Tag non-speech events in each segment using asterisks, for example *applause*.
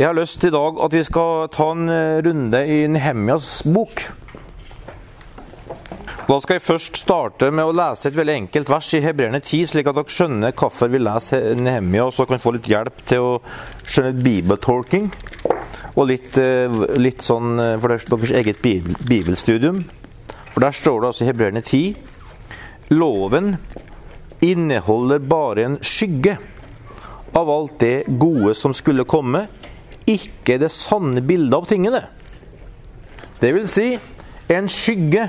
Jeg har lyst i dag at vi skal ta en eh, runde i Nehemjas bok. Da skal jeg først starte med å lese et veldig enkelt vers i Hebreerne 10, slik at dere skjønner hvorfor vi leser Nehemja, og så kan vi få litt hjelp til å skjønne bibeltolking. Og litt, eh, litt sånn eh, for deres eget bibelstudium. For der står det altså i Hebreerne 10 Loven inneholder bare en skygge av alt det gode som skulle komme, ikke det sanne bildet av tingene. Det vil si en skygge.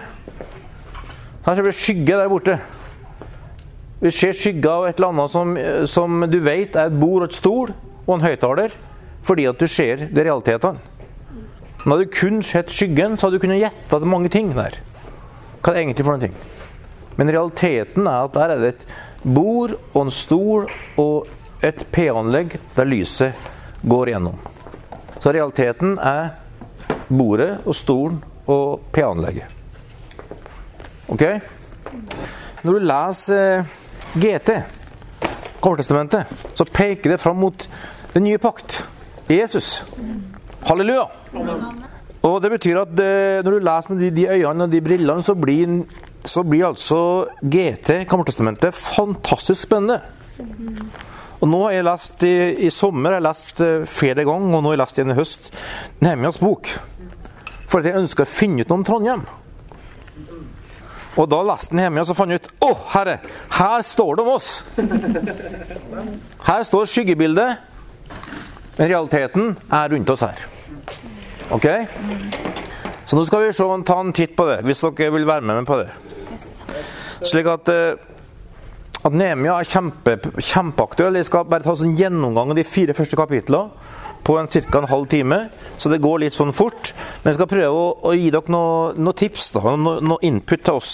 Her ser vi skygge der borte. Vi ser skygge av et eller annet som, som du vet er et bord og et stol og en høyttaler, fordi at du ser det realitetene. Men hadde du kun sett skyggen, så hadde du kunnet gjette at mange ting der. Hva er det egentlig for noen ting? Men realiteten er at der er det et bord og en stol og et P-anlegg der lyset går gjennom. Så realiteten er bordet og stolen og P-anlegget. Ok? Når du leser GT, Kortestamentet, så peker det fram mot den nye pakt. Jesus. Halleluja! Og Det betyr at når du leser med de, øynene og de brillene, så blir, så blir altså GT, Gammeltestamentet, fantastisk spennende. Og nå har jeg lest i, i sommer, jeg har lest flere ganger, og nå har jeg lest igjen i høst, Nehemjas bok. Fordi jeg ønska å finne ut noe om Trondheim. Og da leste Nehemja og fant ut Å, herre! Her står det om oss! *laughs* Her står skyggebildet. Men realiteten er rundt oss her. Ok? Så nå skal vi se, ta en titt på det, hvis dere vil være med meg på det. Slik at, at Nehemia er kjempe, kjempeaktuell. Jeg skal bare ta en gjennomgang av de fire første kapitlene på ca. en halv time, så det går litt sånn fort. Men jeg skal prøve å, å gi dere noen noe tips, da, noe, noe, input til oss.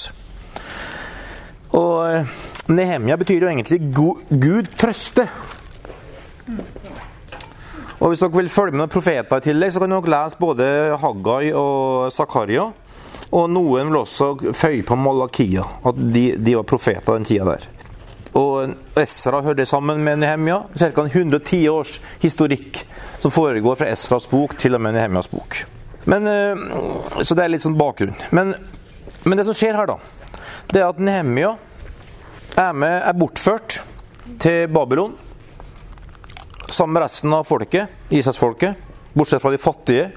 Og Nehemia betyr jo egentlig Gud, Gud trøste. Og Hvis dere vil følge med noen profeter i tillegg, så kan dere lese både Haggai og Zakaria. Og noen vil også føye på Malakia, at de, de var profeter den tida der. Og Esra hører det sammen med Nehemia. Ca. 110 års historikk som foregår fra Esras bok til og med Nehemias bok. Men, så det er litt sånn bakgrunn. Men, men det som skjer her, da, det er at Nehemia er, er bortført til Babylon sammen med resten av folket, Israelsfolket, bortsett fra de fattige.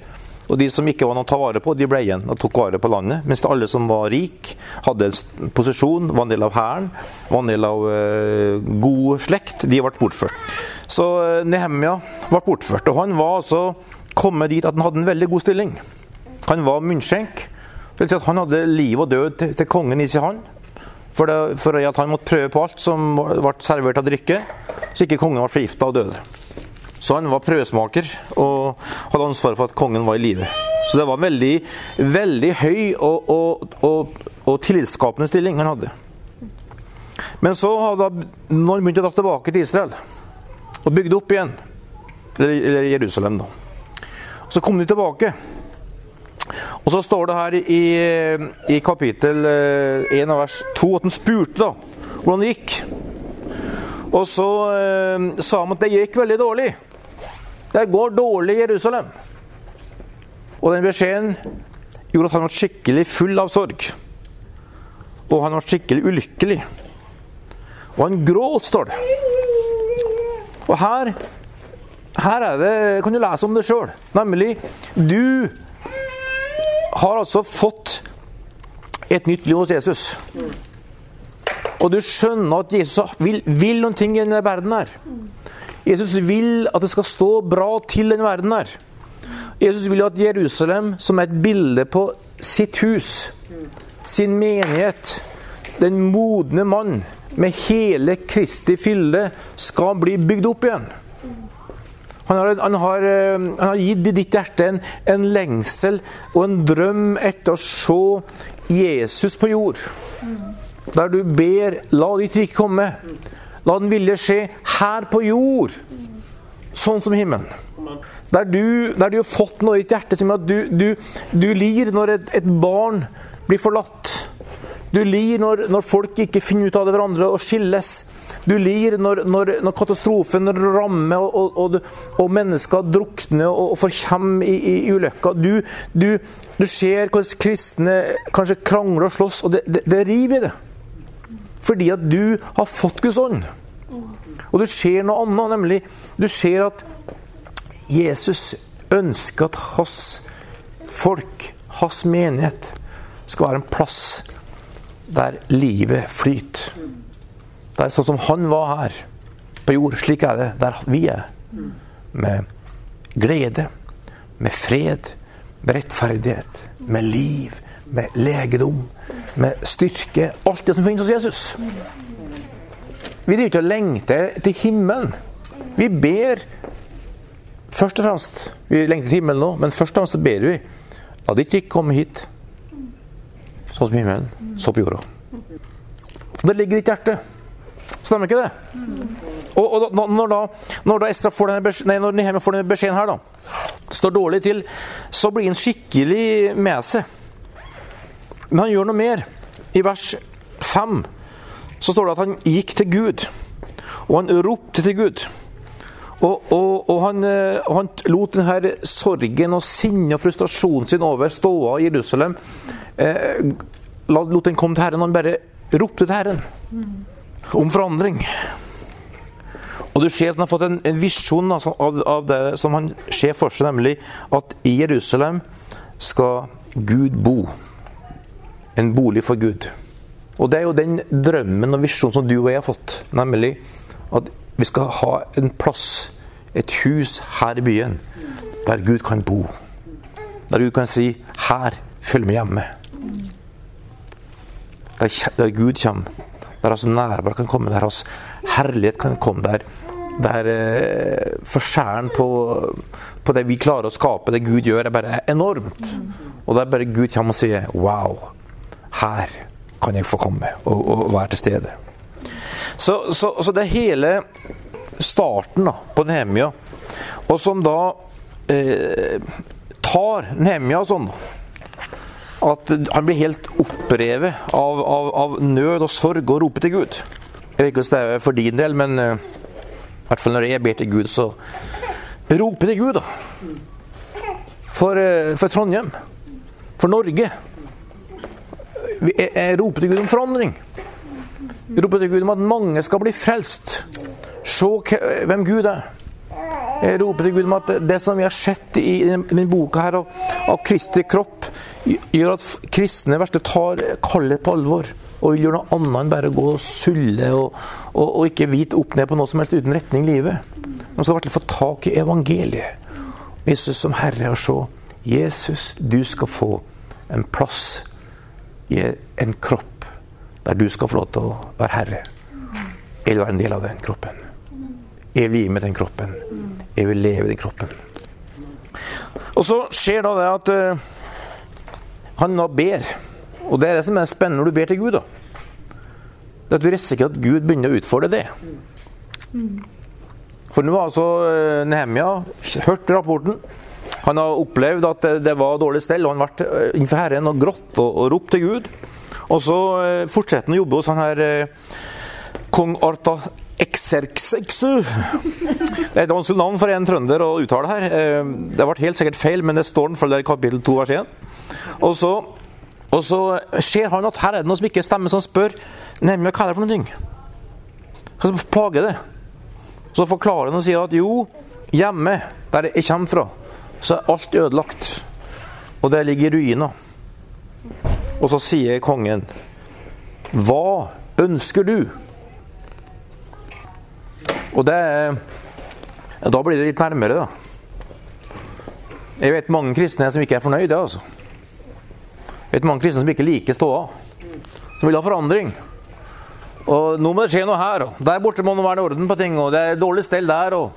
Og de som ikke var noe å ta vare på, de ble igjen og tok vare på landet. Mens alle som var rik, hadde en posisjon, var en del av hæren, var en del av uh, god slekt, de ble bortført. Så uh, Nehemia ble bortført. Og han var altså kommet dit at han hadde en veldig god stilling. Han var munnskjenk. Si han hadde liv og død til, til kongen i sin hånd. For, det, for at han måtte prøve på alt som ble servert av drikke, så ikke kongen ble forgifta og døde. Så han var prøvesmaker og hadde ansvaret for at kongen var i live. Så det var en veldig, veldig høy og, og, og, og tillitsskapende stilling han hadde. Men så hadde han begynte å dra tilbake til Israel og bygde opp igjen, eller Jerusalem, da. Så kom de tilbake. Og så står det her i, i kapittel 1 av vers 2 at han spurte da hvordan det gikk. Og så eh, sa han at det gikk veldig dårlig. Det går dårlig i Jerusalem. Og den beskjeden gjorde at han var skikkelig full av sorg. Og han var skikkelig ulykkelig. Og han gråt, står det. Og her, her er det, kan du lese om det sjøl. Nemlig du har altså fått et nytt liv hos Jesus. Og du skjønner at Jesus vil, vil noen ting i denne verden her. Jesus vil at det skal stå bra til den verden her. Jesus vil at Jerusalem, som er et bilde på sitt hus, sin menighet, den modne mann med hele Kristi fylde, skal bli bygd opp igjen. Han har, han har, han har gitt i ditt hjerte en, en, lengsel og en drøm etter å se Jesus på jord. Der du ber 'la ditt rike komme'. La den vilje skje her på jord, sånn som himmelen. Der du, der du har fått noe i ditt hjerte som at du, du, du lir når et, et, barn blir forlatt. Du lir når, når, folk ikke finner ut av det hverandre og skilles. du lir når, når, når katastrofen rammer og, og, og, mennesker drukner og, får komme i, i, i ulykka. Du, du, ser hvordan kristne kanskje krangler og slåss, og det, det, det river i det. Fordi at du har fått Guds ånd. Og du ser noe annet, nemlig du ser at Jesus ønsker at hans folk, hans menighet, skal være en plass der livet flyter. Det er sånn som han var her på jord. Slik er det der vi er. Med glede, med fred, med rettferdighet, med liv, med legedom, med styrke. Alt det som finnes hos Jesus. Vi driver ikke og lengter til himmelen. Vi ber først og fremst Vi lengter til himmelen nå, men først og fremst ber vi at ditt rike kommer hit. Sånn som himmelen, så på jorda. Det ligger i ditt hjerte. Stemmer ikke det? Og, og når, da, når da Estra får denne beskjeden, nei, når Nehemia får denne beskjeden her, da, står dårlig til, så blir han skikkelig med seg. Men han gjør noe mer. I vers 5 så står det at han gikk til Gud, og han ropte til Gud. Og, og, og, han, eh, og han, lot denne sorgen og sinnet og frustrasjonen sin over ståa i Jerusalem eh, lot den komme til Herren. Han bare ropte til Herren om forandring. Og du ser at han har fått en, en visjon altså, av, av, det som han ser for seg, nemlig at i Jerusalem skal Gud bo. En bolig for Gud. Og det er jo den drømmen og visjonen som du og jeg har fått, nemlig at vi skal ha en plass, et hus her i byen, der Gud kan bo. Der Gud kan si 'Her, følg med hjemme'. Der, der Gud kommer. Der hans nærvær kan komme. Der hans herlighet kan komme. Der, der eh, forskjellen på, på, det vi klarer å skape, det Gud gjør, er bare enormt. Og der bare Gud kommer og sier 'Wow, her kan jeg få komme og, og være til stede'. Så, så, så, det er hele starten da, på Nehemia, og som da eh, tar Nehemia sånn at han blir helt opprevet av, av, av, nød og sorg og roper til Gud. Jeg vet ikke hvordan det er for din del, men uh, i hvert fall når jeg ber til Gud, så roper til Gud, da. For, uh, for Trondheim. For Norge. Jeg, jeg roper til Gud om forandring. Jeg roper til Gud om at mange skal bli frelst. Se hvem Gud er. Jeg roper til Gud om at det som vi har sett i denne boka her av, Kristi kropp, gjør at kristne verste tar kallet på alvor. Og vil gjøre noe annet enn bare gå og sulle og, og, og, ikke vite opp ned på noe som helst uten retning i livet. Man skal virkelig få tak i evangeliet. Jesus som Herre og se. Jesus, du skal få en plass i en kropp der du skal få lov til å være herre. Vil være en del av den kroppen. Vil gi meg den kroppen. Jeg vil leve i den kroppen. Og så skjer da det at uh, han da ber. Og det er det som er spennende når du ber til Gud. da. Det at Du risikerer at Gud begynner å utfordre det. For nå har altså uh, Nehemia hørt rapporten. Han har opplevd at det, var dårlig stell, og han har vært uh, innenfor Herren og grått og, og ropt til Gud. Og så fortsetter han å jobbe hos han her kong Arta Exerxexu. Det er et vanskelig navn for en trønder å uttale her. Eh, det ble helt sikkert feil, men det står for det i kapittel 2 vers 1. Og så, og så ser han at her er det noe som ikke stemmer, som spør nemlig hva er det for noe. Hva som plager det? Så forklarer han og sier at jo, hjemme, der jeg kommer fra, så er alt ødelagt. Og det ligger ruiner. Og så sier kongen, hva ønsker du? Og det Da blir det litt nærmere, da. Jeg vet mange kristne som ikke er fornøyde. altså. Jeg vet mange kristne som ikke liker ståa. Som vil ha forandring. Og nå må det skje noe her. Og der borte må det være orden på ting. og Det er dårlig stell der. og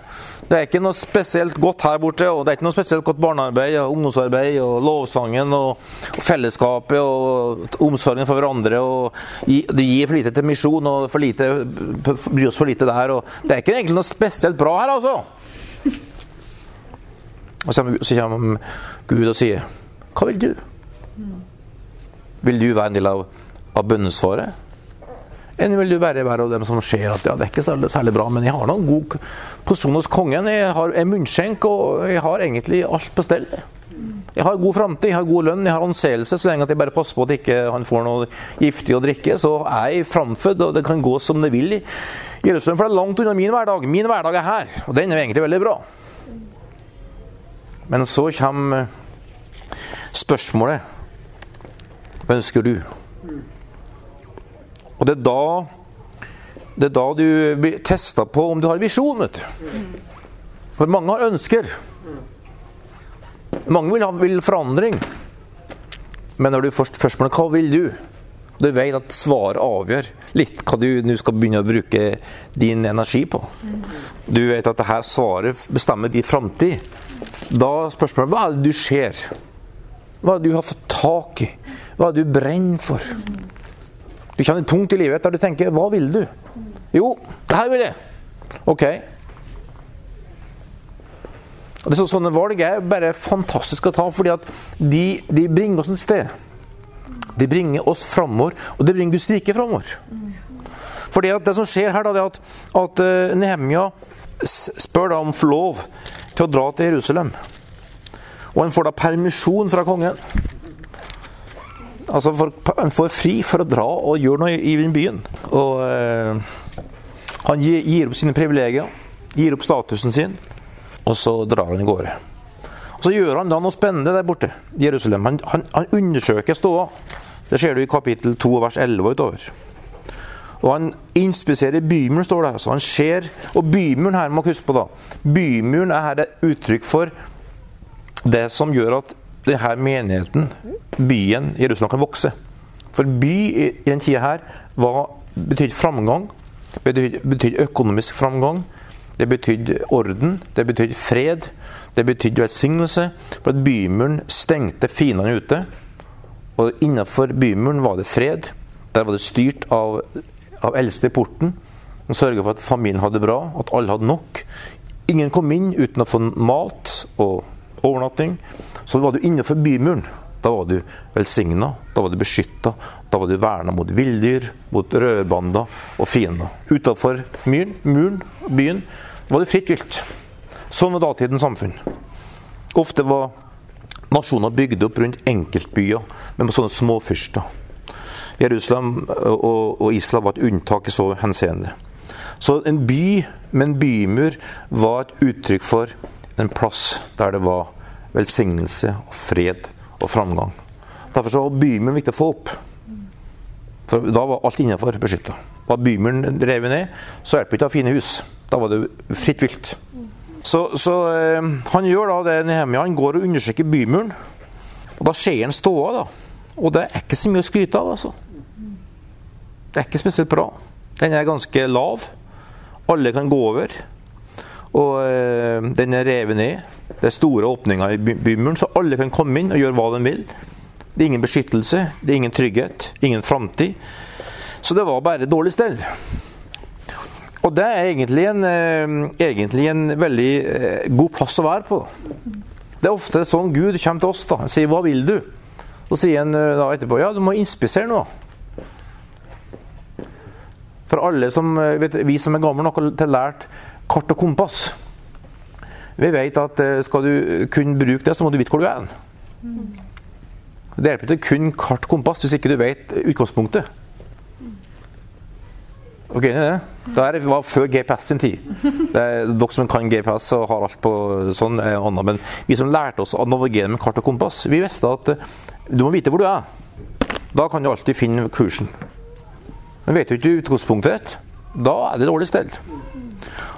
Det er ikke noe spesielt godt her borte. og Det er ikke noe spesielt godt barnearbeid og ungdomsarbeid og lovsangen og, fellesskapet og omsorgen for hverandre. og Det gir for lite til misjon og for lite, bryr oss for lite der. og Det er ikke egentlig noe spesielt bra her, altså. Og så kommer Gud og sier Hva vil du? Vil du være en del av, av bønnesvaret? Eller vil du bare være av dem som ser at ja, det er ikke særlig, særlig bra, men jeg har noen god posisjon hos kongen. Jeg har en munnskjenk, og jeg har egentlig alt på stell. Jeg har god framtid, jeg har god lønn, jeg har anseelse. Så lenge at jeg bare passer på at ikke han får noe giftig å drikke, så er jeg framfødt, og det kan gå som det vil Jerusalem. For det er langt unna min hverdag. Min hverdag er her, og den er egentlig veldig bra. Men så kommer spørsmålet ønsker du? Og det er da det er da du blir testa på om du har visjon. vet du. For mange har ønsker. Mange vil ha vil forandring. Men når du først spørsmålet hva vil du? Du vet at svaret avgjør litt hva du nå skal begynne å bruke din energi på. Du vet at dette svaret bestemmer din framtid. Da spørsmålet hva er det du ser? Hva er det du har fått tak i? Hva er det du brenner for? Du kjenner et punkt i livet der du tenker 'hva vil du'? Jo, det her vil jeg. Ok. Og det er så, Sånne valg er bare fantastiske å ta, fordi at de, de bringer oss et sted. De bringer oss framover, og det bringer Guds rike framover. Fordi at Det som skjer her, da, det er at, at uh, Nehemia spør da om lov til å dra til Jerusalem. Og han får da permisjon fra kongen. Altså for, Han får fri for å dra og gjøre noe i, byen. Og eh, Han gir, gir, opp sine privilegier, gir opp statusen sin, og så drar han i gårde. Og Så gjør han da noe spennende der borte i Jerusalem. Han, han, han undersøker ståa. Det ser du i kapittel 2 vers 11 utover. Og han inspiserer bymuren, står det. Så han ser, Og bymuren her må huske på da, bymuren er her et uttrykk for det som gjør at denne menigheten, byen Jerusalem, kan vokse. For by i den tida her var, betydde framgang. Betydde, betydde økonomisk framgang. Det betydde orden. Det betydde fred. Det betydde velsignelse. For at bymuren stengte fiendene ute. Og innenfor bymuren var det fred. Der var det styrt av, av eldste i porten. Og sørga for at familien hadde det bra, at alle hadde nok. Ingen kom inn uten å få mat og overnatting. Så var du innenfor bymuren. Da var du velsigna, da var du beskytta, da var du verna mot villdyr, mot rødbander og fiender. Utafor muren, byen, var det fritt vilt. Sånn var datidens samfunn. Ofte var nasjoner bygd opp rundt enkeltbyer med sånne småfyrster. Jerusalem og Israel var et unntak i så henseende. Så en by med en bymur var et uttrykk for en plass der det var velsignelse og fred og framgang. Derfor så var bymuren viktig å få opp. For Da var alt innenfor beskytta. Var bymuren revet ned, så hjelper det ikke å ha fine hus. Da var det fritt vilt. Så, så øh, han gjør da det Nehemia. Han går og undersøker bymuren. Og da ser han ståa, da. Og det er ikke så mye å skryte av, altså. Det er ikke spesielt bra. Den er ganske lav. Alle kan gå over. Og øh, den er revet ned. Det er store åpninger i bymuren, så alle kan komme inn og gjøre hva de vil. Det er ingen beskyttelse, det er ingen trygghet, ingen framtid. Så det var bare dårlig stell. Og det er egentlig en, øh, egentlig en veldig øh, god plass å være på. Det er ofte sånn Gud kommer til oss da, og sier 'hva vil du?' Så sier han da etterpå 'ja, du må inspisere noe'. For alle som, vet, vi som er gamle nok til lært kart og kompass Vi vet at skal du kunne bruke det, så må du vite hvor du er. Det hjelper ikke kun kart og kompass hvis ikke du vet utgangspunktet. Ok, det? Det var før GPS sin tid. Det er, dere som kan GPS og har alt på sånn, er annet. Men vi som lærte oss å navigere med kart og kompass, vi visste at du må vite hvor du er. Da kan du alltid finne kursen. Men vet du ikke utgangspunktet ditt, da er det dårlig stelt.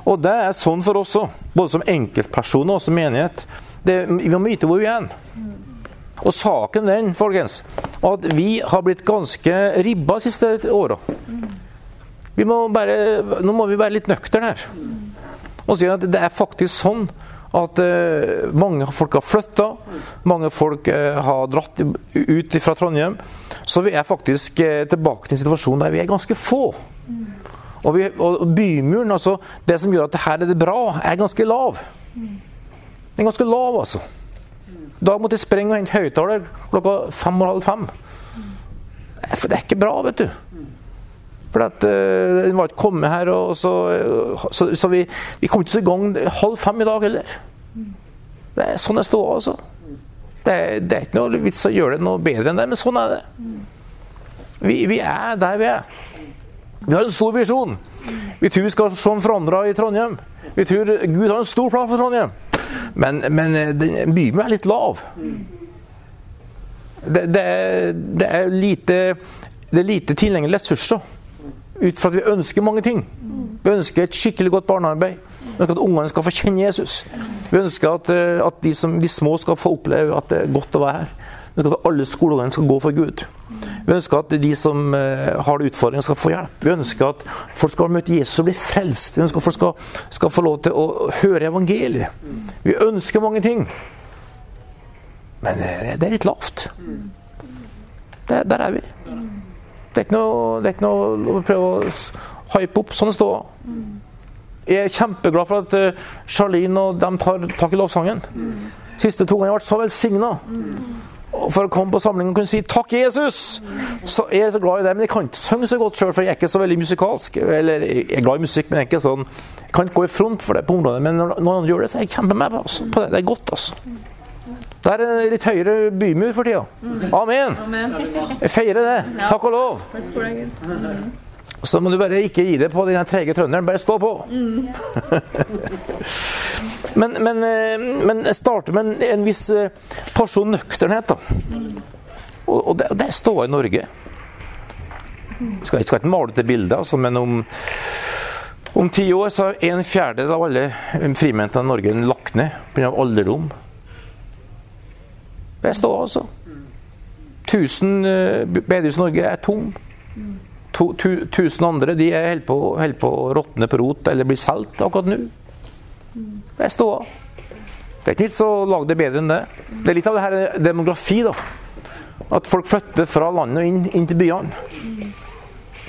Og det er sånn for oss òg, både som enkeltpersoner og som menighet. Det, vi må vite hvor vi er. Og saken den, folkens, at vi har blitt ganske ribba de siste åra. Nå må vi være litt nøkterne her. Og si at det er faktisk sånn at uh, mange folk har flytta, mange folk uh, har dratt ut fra Trondheim. Så vi er faktisk uh, tilbake til en situasjon der vi er ganske få. Og, vi, og, bymuren, altså det som gjør at her er det bra, er ganske lav. Den er ganske lav, altså. Da måtte jeg sprenge og hente høyttaler klokka fem og halv fem. For det er ikke bra, vet du. For at, uh, den var ikke kommet her, og så, så, så vi, vi, kom ikke så i gang halv fem i dag heller. Det er sånn det står, altså. Det, det, er ikke noe vits å gjøre det noe bedre enn det, men sånn er det. Vi, vi er der vi er. Vi har en stor visjon. Vi tror vi skal se forandra i Trondheim. Vi tror Gud har en stor plan for Trondheim. Men, men byen er litt lav. Det, det, det, er lite, det er lite tilgjengelige ressurser ut fra at vi ønsker mange ting. Vi ønsker et skikkelig godt barnearbeid. Vi ønsker at ungene skal få kjenne Jesus. Vi ønsker at, eh, at de, som, de, små skal få oppleve at det er godt å være her. Vi ønsker at alle skoleungene skal gå for Gud. Vi ønsker at de som har har utfordringer, skal få hjelp. Vi ønsker at folk skal møte Jesus og bli frelst. Vi ønsker at folk skal, skal få lov til å høre evangeliet. Vi ønsker mange ting. Men uh, det er litt lavt. Det, der er vi. Det er ikke noe, det er ikke noe å prøve å hype opp. Sånn det står. Jeg er kjempeglad for at uh, Charlene og dem tar tak i lovsangen. Siste to ganger har jeg vært så velsigna. For å komme på samling og kunne si 'Takk, Jesus', så er jeg så glad i det. Men jeg kan ikke synge så godt sjøl, for jeg er ikke så veldig musikalsk. Eller jeg er glad i musikk, men jeg er ikke sånn Jeg kan ikke gå i front for det på området. Men når noen andre gjør det, så er jeg kjempemed altså, på det. Det er godt, altså. Det er en litt høyere bymur for tida. Amen. Jeg feirer det. Takk og lov. Så må du bare ikke gi det på den trege trønderen. Bare stå på. men, men, eh, men starte med en, en viss eh, porsjon nøkternhet, da. Og, og det, det står i Norge. Jeg skal, skal ikke male det bildet, altså, men om, om ti år så er en fjerdedel av alle frimentene i Norge lagt ned pga. alderdom. Det står altså. 1000 uh, bedehus i Norge er tom. To, tu, tusen andre de holder på, på å råtne på rot eller blir solgt akkurat nå. Det står. Det er ikke litt så lage det bedre enn det. Det er litt av det her demografi, da. At folk flytter fra landet og inn, inn til byene.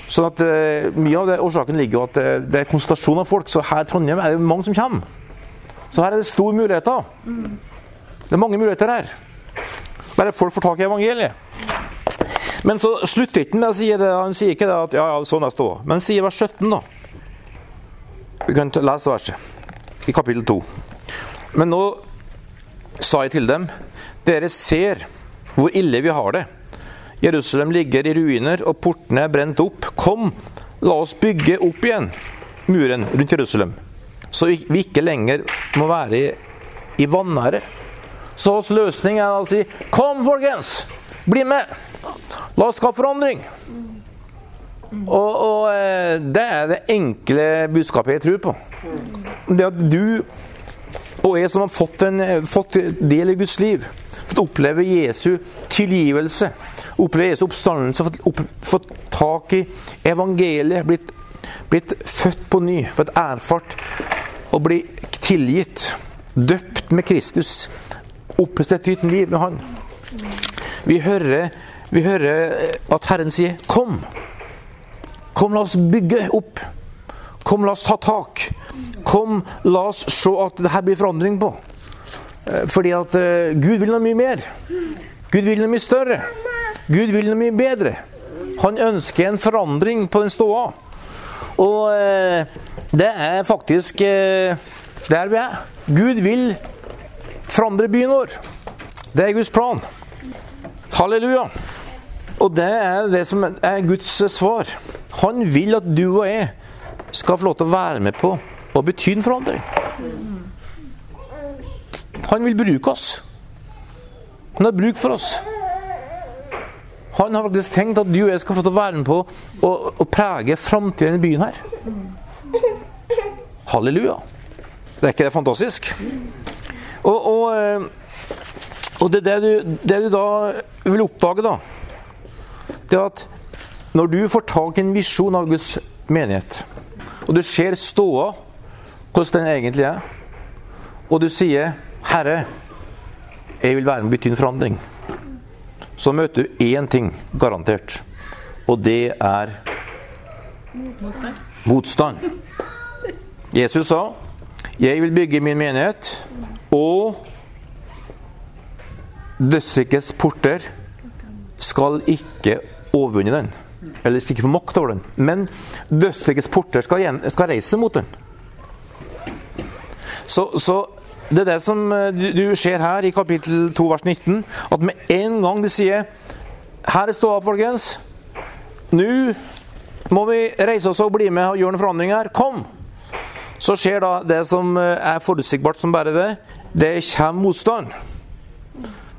Sånn at uh, Mye av det, årsaken ligger jo at det, det er konsentrasjon av folk. Så her i Trondheim er det mange som kommer. Så her er det store muligheter. Det er mange muligheter her. Bare folk får tak i evangeliet. Men så slutter ikke med å si det. Han sier ikke det at ja, ja, sånn er ståa. Men sier vers 17, da. Vi kan lese verset i kapittel 2. Men nå sa jeg til dem, dere ser hvor ille vi har det. Jerusalem ligger i ruiner, og portene er brent opp. Kom, la oss bygge opp igjen muren rundt Jerusalem, så vi ikke lenger må være i, i vanære. Så hans løsning er å si Kom, folkens! Bli med! La oss skape forandring! Og, og, eh, det er det enkle budskapet jeg tror på. Det at du og jeg som har fått, en, fått del i Guds liv, fått oppleve Jesu tilgivelse, oppleve Jesu oppstandelse, fått, opp, fått tak i evangeliet, blitt, blitt født på ny, fått erfart og bli tilgitt, døpt med Kristus opphøst et nytt liv med Han. Vi hører, vi hører at Herren sier 'Kom'. Kom, la oss bygge opp. Kom, la oss ta tak. Kom, la oss se at det her blir forandring på. Eh, fordi at uh, Gud vil noe mye mer. Gud vil noe mye større. Gud vil noe mye bedre. Han ønsker en forandring på den ståa. Og det er faktisk der vi er. Gud vil forandre byen vår. Det er Guds plan. Halleluja. Og det er det som er Guds svar. Han vil at du og jeg skal få lov til å være med på å bety en forandring. Han vil bruke oss. Han har bruk for oss. Han har faktisk tenkt at du og jeg skal få lov til å være med på å, å prege framtiden i byen her. Halleluja. Det er ikke det fantastisk? Og, og, eh, og det, det, du, det, du, da vil oppdage, da, det er at når du får tak i en visjon av Guds menighet, og du ser ståa, hvordan den egentlig er, og du sier 'Herre, jeg vil være med og bety en forandring', så møter du én ting garantert, og det er motstand. Jesus sa 'Jeg vil bygge min menighet', og dødsrikets porter skal ikke overvinne den. Eller ikke få makt over den. Men dødsrikets porter skal, igjen, skal reise mot den. Så, så det er det som eh, du, ser her i kapittel 2 vers 19, at med en gang de sier Her er ståa, folkens. Nå må vi reise oss og bli med og gjøre noen forandringer. Kom! Så skjer da det som eh, er forutsigbart som bare det. Det kommer motstand.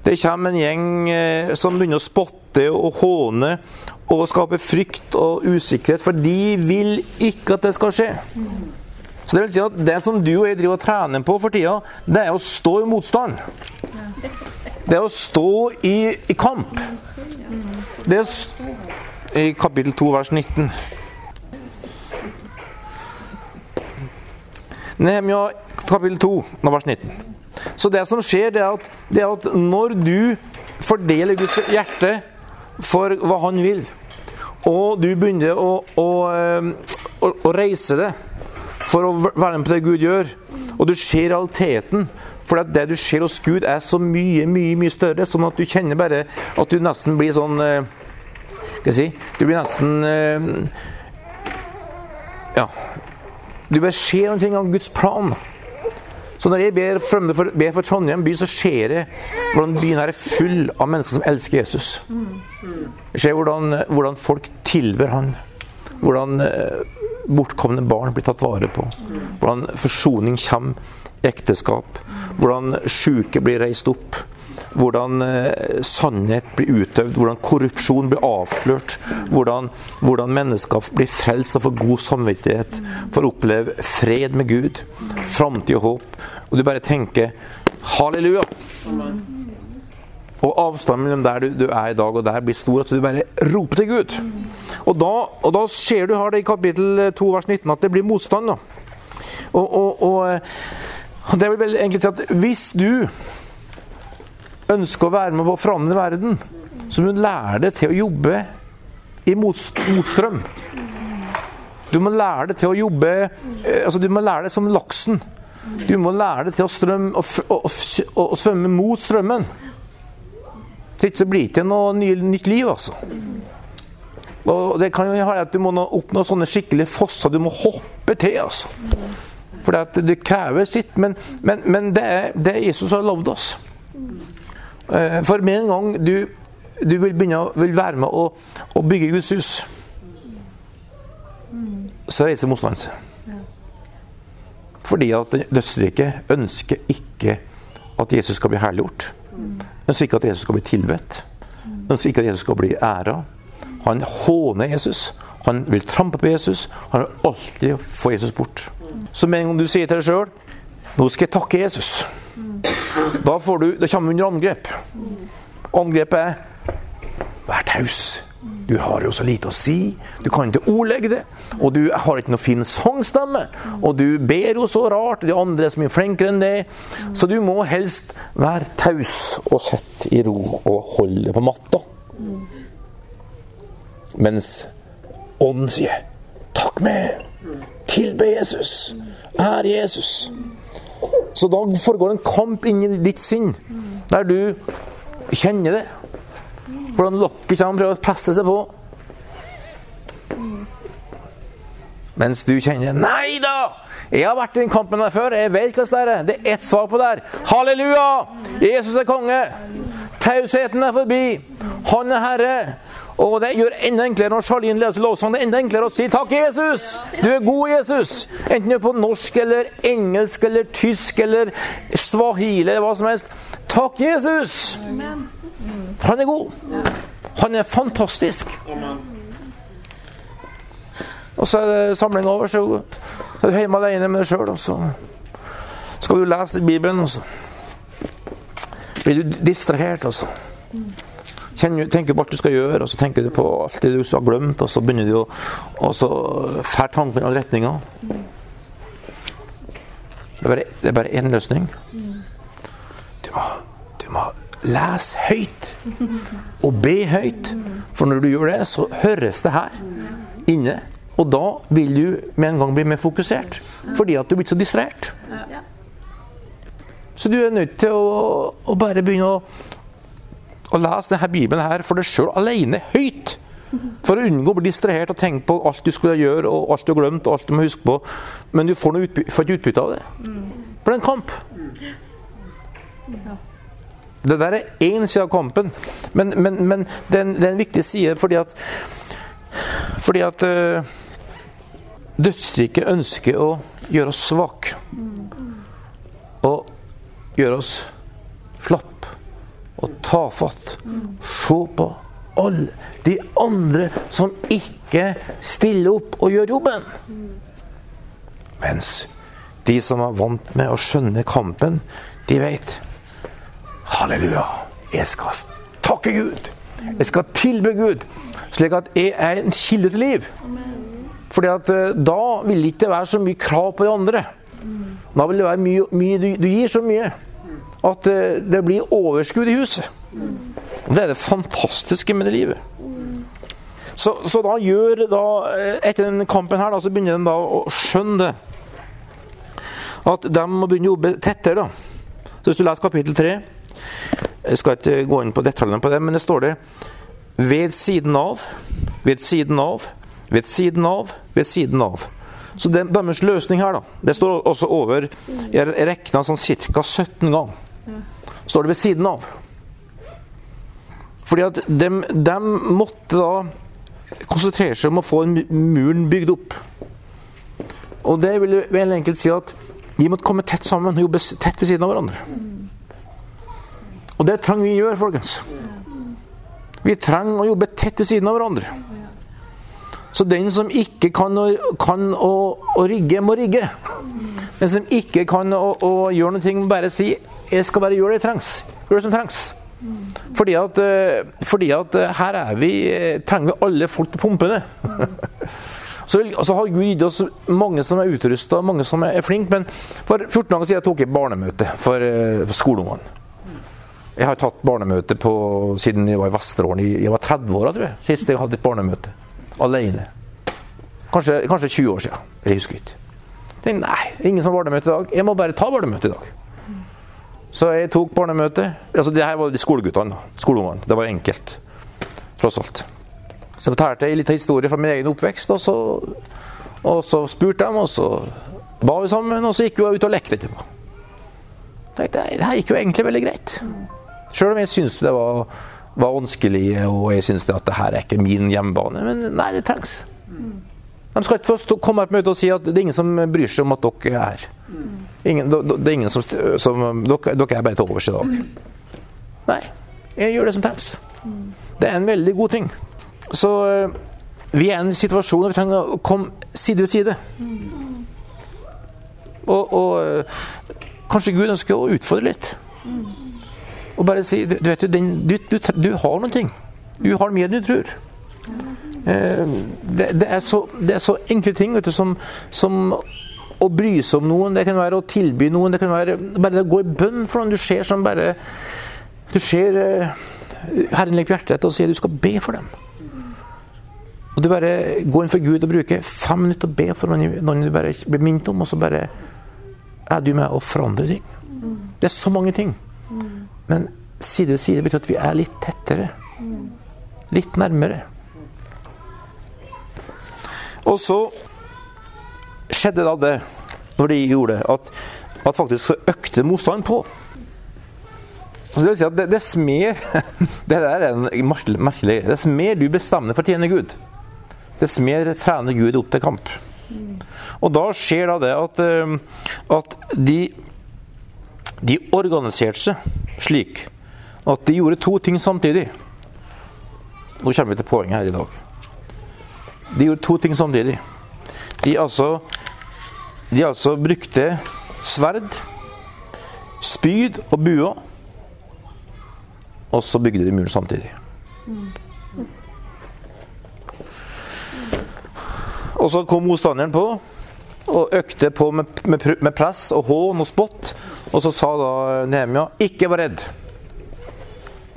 Det kommer en gjeng eh, som begynner å spotte og håne og skape frykt og usikkerhet, for de vil ikke at det skal skje. Så Det vil si at det som du og jeg driver og trener på for tida, det er å stå i motstand. Det er å stå i, i kamp. Det er i kapittel 2, vers 19. Nehemia kapittel 2, vers 19. Så det som skjer, det er at, det er at når du fordeler Guds hjerte for hva han vil, og du begynner å, å, eh, å, å reise det for å være med på det Gud gjør, og du ser realiteten for det du ser hos Gud, er så mye mye, mye større, sånn at du kjenner bare at du nesten blir sånn hva Skal jeg si Du blir nesten eh, Ja. Du bare ser noen ting av Guds plan. Så når jeg ber, for, ber for Trondheim by, så ser jeg hvordan byen her er full av mennesker som elsker Jesus. Jeg ser hvordan, hvordan folk tilber han. Hvordan eh, bortkomne barn blir tatt vare på. Hvordan forsoning kommer ekteskap. Hvordan syke blir reist opp. Hvordan eh, sannhet blir utøvd, hvordan korrupsjon blir avslørt. Hvordan, hvordan mennesker blir frelst og får god samvittighet, får oppleve fred med Gud, framtid og håp. Og du bare tenker halleluja! Og avstanden mellom der du, du, er i dag og der blir stor. Så du bare roper til Gud. Og da, og da ser du her det i kapittel 2 vers 19 at det blir motstand. da. Og, og, og det vil vel egentlig si at hvis du ønsker å være med på å forandre verden, så må du lære deg til å jobbe i motstrøm. Du må lære deg til å jobbe eh, altså Du må lære deg som laksen. Du må lære deg til å, strømme, å, å, å, svømme mot strømmen. Så ikke blir det til noe ny, nytt liv, altså. Og det kan jo ha at Du må oppnå sånne skikkelige fosser. Du må hoppe til, altså. For det krever sitt. Men, men, men det, er, det er Jesus har lovd oss. Eh, for med en gang du, du vil, begynne, vil være med å, å bygge Guds hus, så reiser motstanden seg. Fordi at dødsriket ønsker ikke at Jesus skal bli herliggjort. Ønsker ikke at Jesus skal bli tilbedt. Ønsker ikke at Jesus skal bli æra. Han håner Jesus. Han vil trampe på Jesus. Han vil alltid få Jesus bort. Så med en gang du sier til deg sjøl 'Nå skal jeg takke Jesus', da, får du, da kommer du under angrep. Angrepet er 'vær taus'. Du har jo så lite å si. Du kan ikke ordlegge det. Og du har ikke noe fin sangstemme. Og du ber jo så rart. De andre er så mye flinkere enn det. Så du må helst være taus og sitte i ro og holde på matta. Mens Ånden sier 'takk med'. Tilbe Jesus. Ære Jesus. Så da foregår en kamp inni ditt sinn, der du kjenner det. Hvordan lokket kommer prøver å presse seg på. Mens du kjenner Nei da! Jeg har vært i den kampen der før. Jeg vet hvordan det er. Det er ett svar på det her. Halleluja! Jesus er konge. Tausheten er forbi. Han er herre. Og det gjør enda enklere når Charlene leser lovsang. Det er enda enklere å si 'Takk, Jesus'. Du er god, Jesus. Enten du er på norsk eller engelsk eller tysk eller swahili eller hva som helst. Takk, Jesus. For Han er god. Han er fantastisk. Og så er det samling over, så er du hjemme alene med deg sjøl, og så skal du lese Bibelen, og så blir du distrahert, altså. Tenker på alt du skal gjøre, og så tenker du på alt det du har glemt, og så begynner du å Og så fer tanken i alle retninger. Det er bare én løsning. Du må, du må lese høyt. Og be høyt. For når du gjør det, så høres det her inne. Og da vil du med en gang bli mer fokusert. Fordi at du er blitt så distrahert. Så du er nødt til å, å bare begynne å, å lese denne Bibelen her for deg sjøl alene, høyt. For å unngå å bli distrahert og tenke på alt du skulle gjøre, og alt du har glemt, og alt du må huske på. Men du får, noe utby får ikke utbytte av det. For det er en kamp. Det der er én side av kampen, men, men, men det, er en, det, er en, viktig side fordi at Fordi at uh, dødsriket ønsker å gjøre oss svake. Og gjøre oss slapp og tafatt. Se på alle de andre som ikke stiller opp og gjør jobben. Mens de som er vant med å skjønne kampen, de vet Halleluja. Jeg skal takke Gud. Jeg skal tilbe Gud, slik at jeg er en kilde til liv. Fordi at eh, da vil det ikke være så mye krav på de andre. Da vil det være mye, mye du, du, gir så mye at eh, det blir overskudd i huset. Og Det er det fantastiske med det livet. Så, så da gjør da, eh, Etter den kampen her da, så begynner de da å skjønne det. At de må begynne å jobbe tettere. da. Så Hvis du leser kapittel 3 Jeg skal ikke gå inn på detaljene på det, men det står det ved siden av, ved siden av, ved siden av, ved siden av. Så det, deres løsning her, da Det står også over Jeg regna sånn ca. 17 ganger. Står det ved siden av. Fordi at de, de måtte da konsentrere seg om å få muren bygd opp. Og det vil vel enkelt si at de måtte komme tett sammen og jobbe tett ved siden av hverandre. Og det trenger vi å gjøre, folkens. Vi trenger å jobbe tett ved siden av hverandre. Så den som ikke kan å, kan å, å rigge, må rigge. Den som ikke kan å, å gjøre noe, må bare si 'Jeg skal bare gjøre det jeg trengs'. Gjør det som trengs. Fordi at, eh, fordi at eh, her er vi, eh, trenger vi alle folk til pumpene. *laughs* Så, så, har Gud gitt oss mange som er utrusta, mange som er flinke. Men for 14 dager siden tok jeg barnemøte for, for skoleungene. Jeg har tatt barnemøte på, siden jeg var i Vesterålen. Jeg var 30 år tror jeg, sist jeg hadde et barnemøte. Alene. Kanskje, kanskje 20 år siden. Jeg husker ikke. Tenkte, nei, ingen som har barnemøte i dag. Jeg må bare ta barnemøte i dag. Så jeg tok barnemøte. Altså, det her var de skoleguttene. Skoleungene. Det var enkelt. Tross alt. Så fortalte jeg litt historie fra min egen oppvekst, og så, og så spurte de, og så ba vi sammen, og så gikk vi ut og lekte etterpå. Tenkte, det her gikk jo egentlig veldig greit. Sjøl om jeg syntes det var, var vanskelige, og jeg syns at det her er ikke min hjemmebane. Men nei, det trengs. De skal ikke først komme på møte og si at det er ingen som bryr seg om at dere er her. Ingen, det er ingen som, som dere, dere, er bare til overs i dag. Nei, jeg gjør det som trengs. Det er en veldig god ting. Så eh, vi er i en situasjon hvor vi trenger å komme side ved side. Og, og eh, kanskje Gud ønsker å utfordre litt. Og bare si Du, vet, du, du, du, du har noen ting. Du har mer enn du tror. Eh, det, det, er så, det, så, enkle ting vet du, som, som å bry seg om noen. Det kan være å tilby noen. Det kan være bare å gå i bønn for noen du ser som bare Du ser eh, Herren legger hjertet og sier du skal be for dem. Og du bare går inn for Gud og bruker fem minutter å be for noen, noen du bare blir minnet om, og så bare er du med å forandre ting. Det er så mange ting. Men side ved side betyr at vi er litt tettere. Litt nærmere. Og så skjedde da det, når de gjorde det, at, at faktisk så økte motstanden på. Så det vil si at det, dess mer *laughs* Det der er en merkelig greie. Dess mer du bestemmer for å tjene Gud, dess mer trener Gud opp til kamp. Og da skjer da det at, eh, at de de organiserte seg slik at de gjorde to ting samtidig. Nå kommer vi til poenget her i dag. De gjorde to ting samtidig. De altså, de altså brukte sverd, spyd og bua. Og så bygde de muren samtidig. Og så kom motstanderen på og økte på med, med, med press og hån og spott. Og så sa da Nehemia ikke vær redd.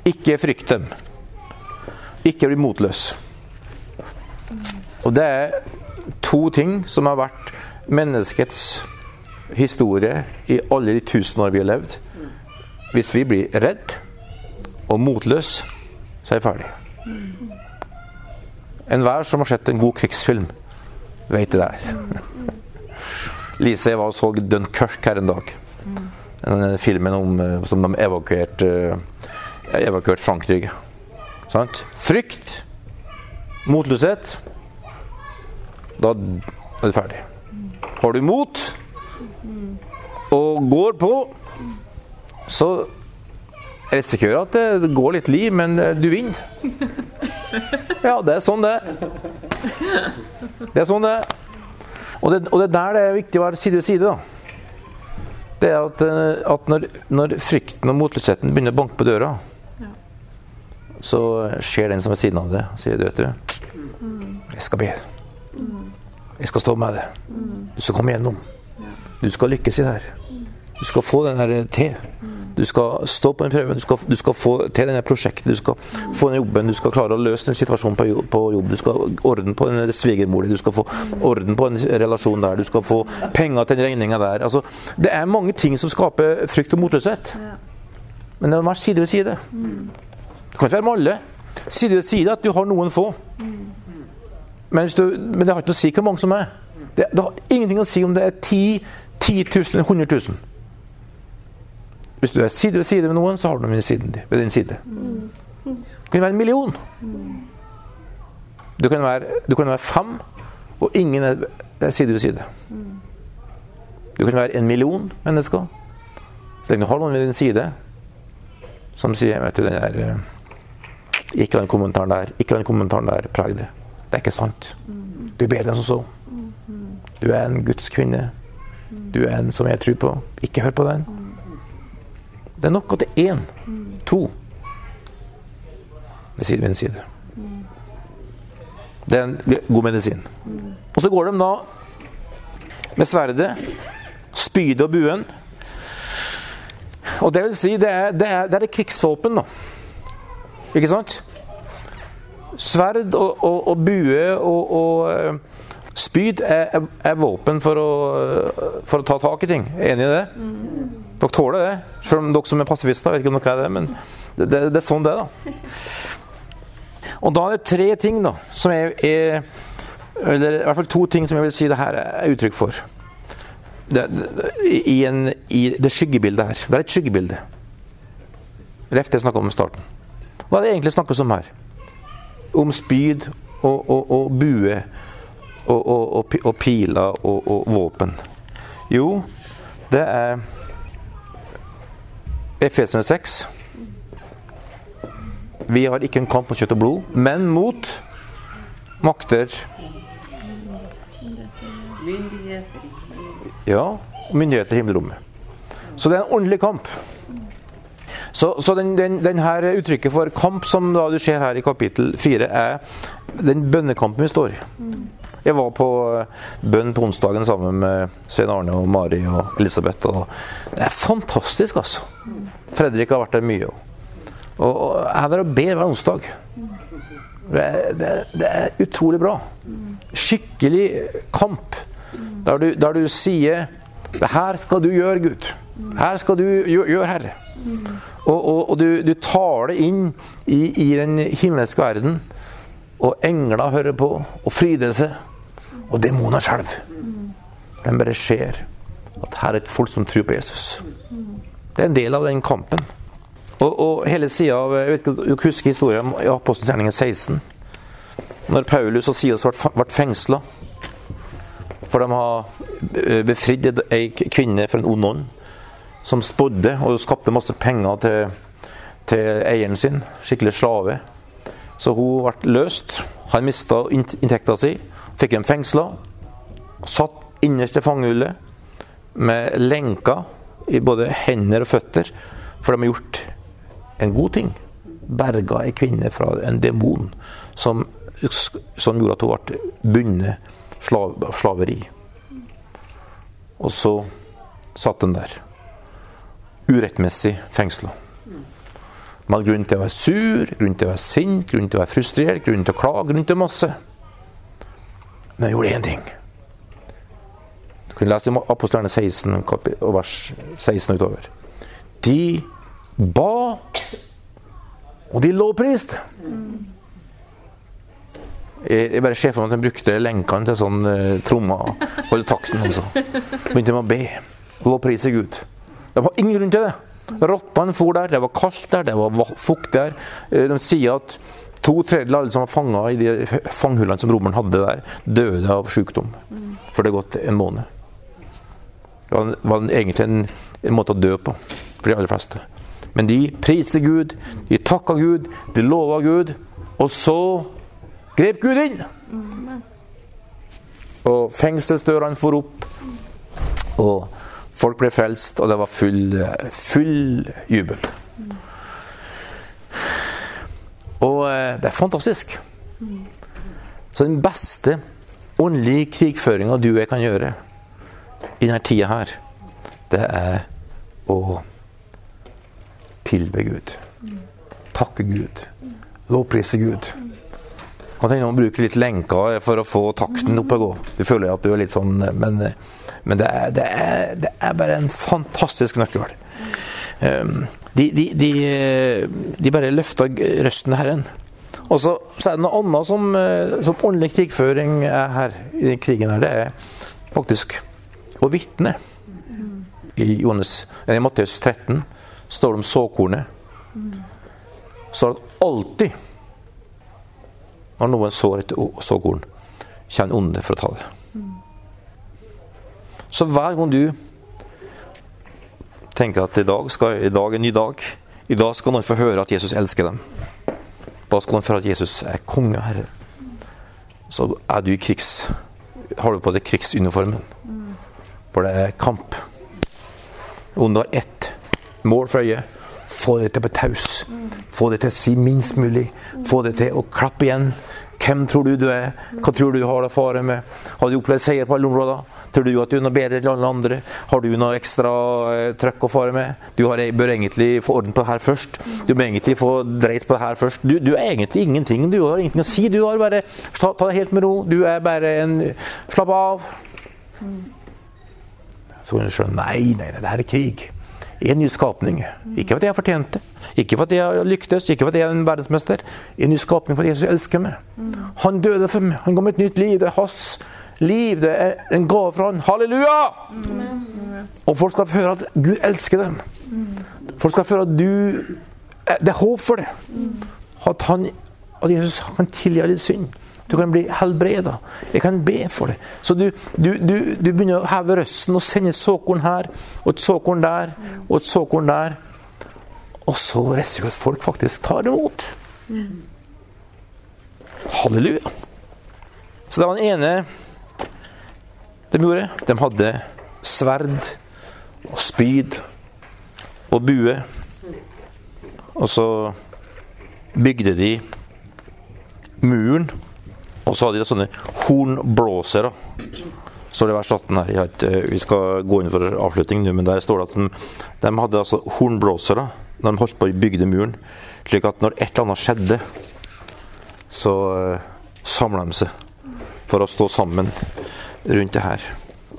Ikke frykt dem. Ikke bli motløs. Og det er to ting som har vært menneskets historie i alle de tusen år vi har levd. Hvis vi blir redd og motløs, så er vi ferdig. Enhver som har sett en god krigsfilm, vet det der. *laughs* Lise var og så Dunkerque her en dag. Filmen om, eh, som de evakuerte evakuert Frankrike. Sant? Frykt, motløshet. Da er du ferdig. Har du mot og går på, så risikerer at det går litt liv, men du vinner. *laughs* Ja, det er sånn det Det er sånn det og det, og det er der det er viktig å være side ved side. da. Det er at, eh, at når, når, frykten og motløsheten begynner å banke på døra, ja. så ser den som er siden av det, sier du, vet du Jeg skal be. Jeg skal stå med deg. Du skal komme gjennom. Du skal lykkes i det her. Du skal få den her til. Du skal stå på den prøven, du skal, du skal få til denne prosjektet, du skal få den jobben, du skal klare å løse den situasjonen på jobb, på jobb. du skal orden på den svigermoren, du skal få orden på en relasjon der, du skal få penger til den regninga der. Altså, det er mange ting som skaper frykt og motløshet. Men det må være side ved side. Det kan ikke være med alle. Side ved side at du har noen få. Men, du, men det har ikke noe å si hvor mange som er. Det, det har ingenting å si om det er 10 10 000 100 000. Hvis du er side ved side med noen, så har du noen ved din side. Du kan være en million. Du kan være, du kan være fem, og ingen er, side ved side. Du kan være en million mennesker. Så lenge du har noen ved din side som sier vet du, den der, eh, Ikke den kommentaren der, ikke den kommentaren der Preg det. Det er ikke sant. Du er bedre enn som så. Du er en gudskvinne. Du er en som jeg tror på. Ikke hør på den. Det er nok at det er én, to ved side ved side. Det er en god medisin. Og så går de da med sverdet, spydet og buen. Og det vil si, det er det, er, det er krigsvåpen, da. Ikke sant? Sverd og, og, og bue og, og eh, spyd er, er, våpen for å, for å ta tak i ting. Enig i det? Dere tåler det? Selv om dere som er pasifister, vet ikke om dere er det, men det, det, det er sånn det er, da. Og da er det tre ting da, som er, er, Eller i hvert fall to ting som jeg vil si det her er uttrykk for. Det, i, en, I det skyggebildet her. Det er et skyggebilde. Ref det jeg snakka om i starten. Hva er det egentlig snakkes om her? Om spyd og, og, og bue og, og piler og våpen. Jo, det er Efesene 6. Vi har ikke en kamp mot kjøtt og blod, men mot makter Ja, myndigheter i himmelrommet. Så det er en ordentlig kamp. Så, så den, den, den, her uttrykket for kamp som da du ser her i kapittel 4, er den bønnekampen vi står i. Jeg var på eh, bønn på onsdagen sammen med Svein Arne og Mari og Elisabeth. Og det er fantastisk, altså. Fredrik har vært der mye. Og, og er der og ber hver onsdag. Det er, det, det er, utrolig bra. Skikkelig kamp. Der du, der du sier Det her skal du gjøre, Gud. Her skal du gjøre, Herre. Og, og, og du, du, tar det inn i, i den himmelske verden. Og engler hører på og fryder seg og demoner sjøl. Den bare ser at her er et folk som tror på Jesus. Det er en del av den kampen. Og, og hele sida av Jeg vet ikke om du husker historien i Apostelens 16. Når Paulus og Silas ble fengsla for de har befridd ei kvinne fra en ond ånd som spådde og skapte masse penger til, til eieren sin. Skikkelig slave. Så hun ble løst. Han mista inntekta si. Fikk dem fengsla. Satt innerst i fangehullet med lenker i både hender og føtter, for de har gjort en god ting. Berga ei kvinne fra en demon som, som gjorde at hun ble bundet slav, slaveri. Og så satt hun der. Urettmessig fengsla. Man hadde grunn til å være sur, grunn til å være sint, grunn til å være frustrert, grunn til å klage, grunn til masse. Men han gjorde én ting. Du kan lese i Apostlene 16, vers 16 utover. De ba, og de lovpriste. Jeg, jeg bare ser for meg at de brukte lenkene til sånn uh, trommer. Holde takten altså. Begynte med å be. Lovprise Gud. De har ingen grunn til det. Rottene for der, det var kaldt der, det var fukt der. Eh, de sier at to tredjedeler av alle som var fanga i de fanghullene som romeren hadde der, døde av sykdom. For det har gått en måned. Det var, var egentlig en, en, måte å dø på for de aller fleste. Men de priste Gud, de takka Gud, de lova Gud. Og så grep Gud inn! Og fengselsdørene for opp. Og Folk ble frelst, og det var full, full jubel. Og eh, det er fantastisk. Så den beste åndelige krigføringa du og jeg kan gjøre i denne tida her, det er å tilbe Gud. Takke Gud. Lovprise Gud. Kan tenke å bruke litt lenker for å få takten opp og gå. Du føler at du er litt sånn Men men det er, det er, det er bare en fantastisk nøkkel. Um, de, de, de, de, bare løfta røsten Herren. Og så, så, er det noe annet som, eh, som åndelig krigføring er her i krigen. her, Det er faktisk å vitne. I, Jonas, i Matteus 13 står det om såkornet. Så at alltid når noen sår et såkorn, kommer onde for å ta det. Så hver gang du tenker at i dag, skal, i dag er en ny dag, i dag skal noen få høre at Jesus elsker dem. Da skal noen få høre at Jesus er konge herre. Så er du i krigs... Har du på deg krigsuniformen. For det er kamp. Under ett mål for øyet, få det til å bli taus. Få det til å si minst mulig. Få det til å klappe igjen. Hvem tror du du er? Hva tror du du har å med? Har du opplevd seier på alle områder? Tror du at du er noe bedre enn alle andre? Har du noe ekstra eh, trøkk å fare med? Du har, bør egentlig få orden på det her først. Du bør egentlig få dreit på det her først. Du, du, er egentlig ingenting. Du har ingenting å si. Du har bare Ta, ta det helt med ro. Du er bare en Slapp av. Så kan du skjønne Nei, nei, nei, det her er krig. En ny skapning. Ikke fordi jeg har fortjent det. Ikke fordi jeg lyktes, ikke fordi jeg er en verdensmester. En ny skapning fordi Jesus elsker meg. Han døde for meg. Han ga meg et nytt liv. Det er hans liv. Det er en gave fra han. Halleluja! Og folk skal føle at Gud elsker dem. Folk skal føle at du Det er håp for det. At, han, at Jesus kan tilgi din synd. Du kan bli helbreda. Jeg kan be for det. Så du, du, du, du begynner å heve røsten og sende et såkorn her og et såkorn der og et såkorn der. Og så risikerer at folk faktisk tar det imot. Halleluja. Så det var den ene de gjorde. De hadde sverd og spyd og bue. Og så bygde de muren, og så hadde de sånne hornblåsere. Står det vers 18 her. Ikke, vi skal gå inn for avslutning nå, men der står det at de, de hadde altså hornblåsere når de holdt på å bygge muren. Slik at når et eller annet skjedde, så uh, samla de seg for å stå sammen rundt det her.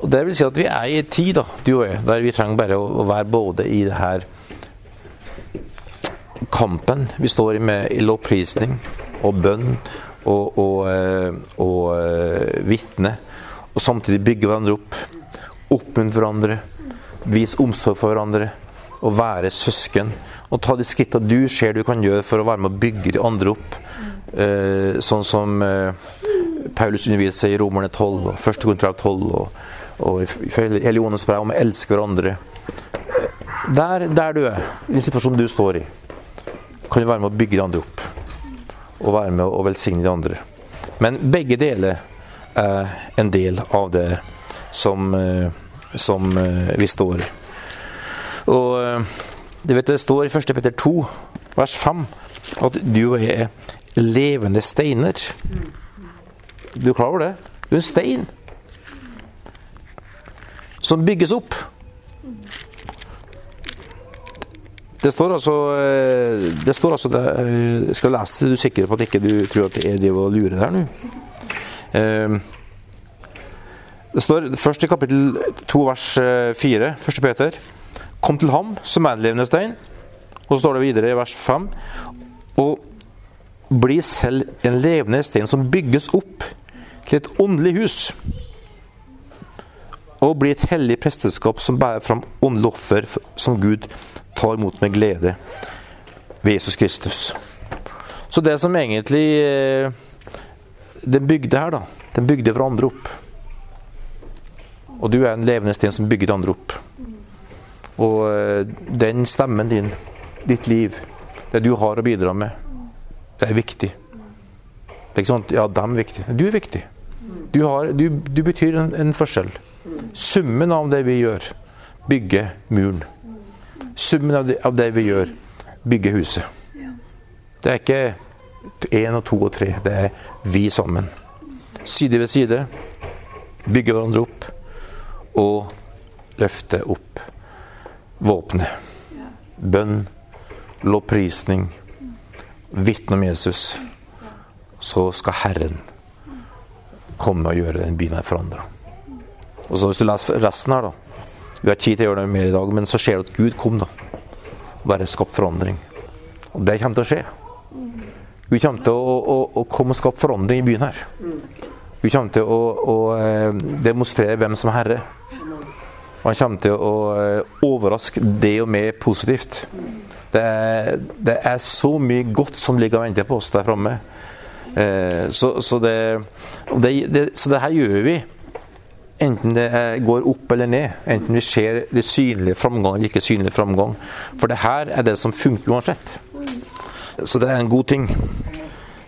Og Det vil si at vi er i en tid, da, du og jeg, der vi trenger bare å, å være både i det her kampen vi står i med lovprisning og bønn og, og, eh, og, og eh, vitne, og samtidig bygge hverandre opp, oppmuntre hverandre, vise omsorg for hverandre og være søsken. Og ta de skrittene du ser du kan gjøre for å være med å bygge de andre opp. Eh, sånn som Paulus underviser i Romerne 12 og 1. Korinterbrev 12 og, og i Heliones brev om å elske hverandre. Der, der du er, i den situasjonen du står i, kan du være med å bygge de andre opp. Og være med å velsigne de andre. Men begge deler er en del av det som, eh, som eh, vi står i. Og eh, du vet, det står i 1. Peter 2, vers 5, at du og jeg er levende steiner. Du er klar over det? Du er en stein som bygges opp. Det står altså eh, Det står altså eh, Jeg skal lese det, du er sikker på at ikke du tror at det er det å lure der nå? Eh, det står først i kapittel 2 vers 4, 1. Peter. Kom til ham som er en levende stein. Og så står det videre i vers 5. Og bli selv en levende stein som bygges opp til et åndelig hus. Og bli et hellig presteskap som bærer fram åndelige offer som Gud tar imot med glede ved Jesus Kristus. Så det som egentlig eh, Den bygde her, da, den bygde hverandre opp. Og du er en levende sten som bygger andre opp. Og eh, den stemmen din, ditt liv, det du har å bidra med, det er viktig. Det er ikke sånn at ja, dem er viktig. Du er viktig. Du, har, du, du betyr en, en, forskjell. Summen av det vi gjør, bygger muren. Summen av det, av det vi gjør, bygger huset. Det er ikke én og to og tre. Det er vi sammen. Side ved side. Bygge hverandre opp. Og løfte opp våpenet. Bønn, lovprisning, vitne om Jesus. Så skal Herren komme og gjøre den byen her forandra. Og så Hvis du leser resten her, da Vi har tid til å gjøre det mer i dag, men så ser du at Gud kom, da. Bare skapt forandring. Og det kommer til å skje. Gud kommer til å, å, å komme og skape forandring i byen her. Gud kommer til å, å eh, demonstrere hvem som er herre. Og han kommer til å eh, overraske det og med positivt. Det er, det er, så mye godt som ligger og venter på oss der framme. Eh, så, så, det, det, det, så det her gjør vi. Enten det går opp eller ned. Enten vi ser det synlige framgang eller ikke synlig framgang. For det her er det som funker uansett. Så det er en god ting.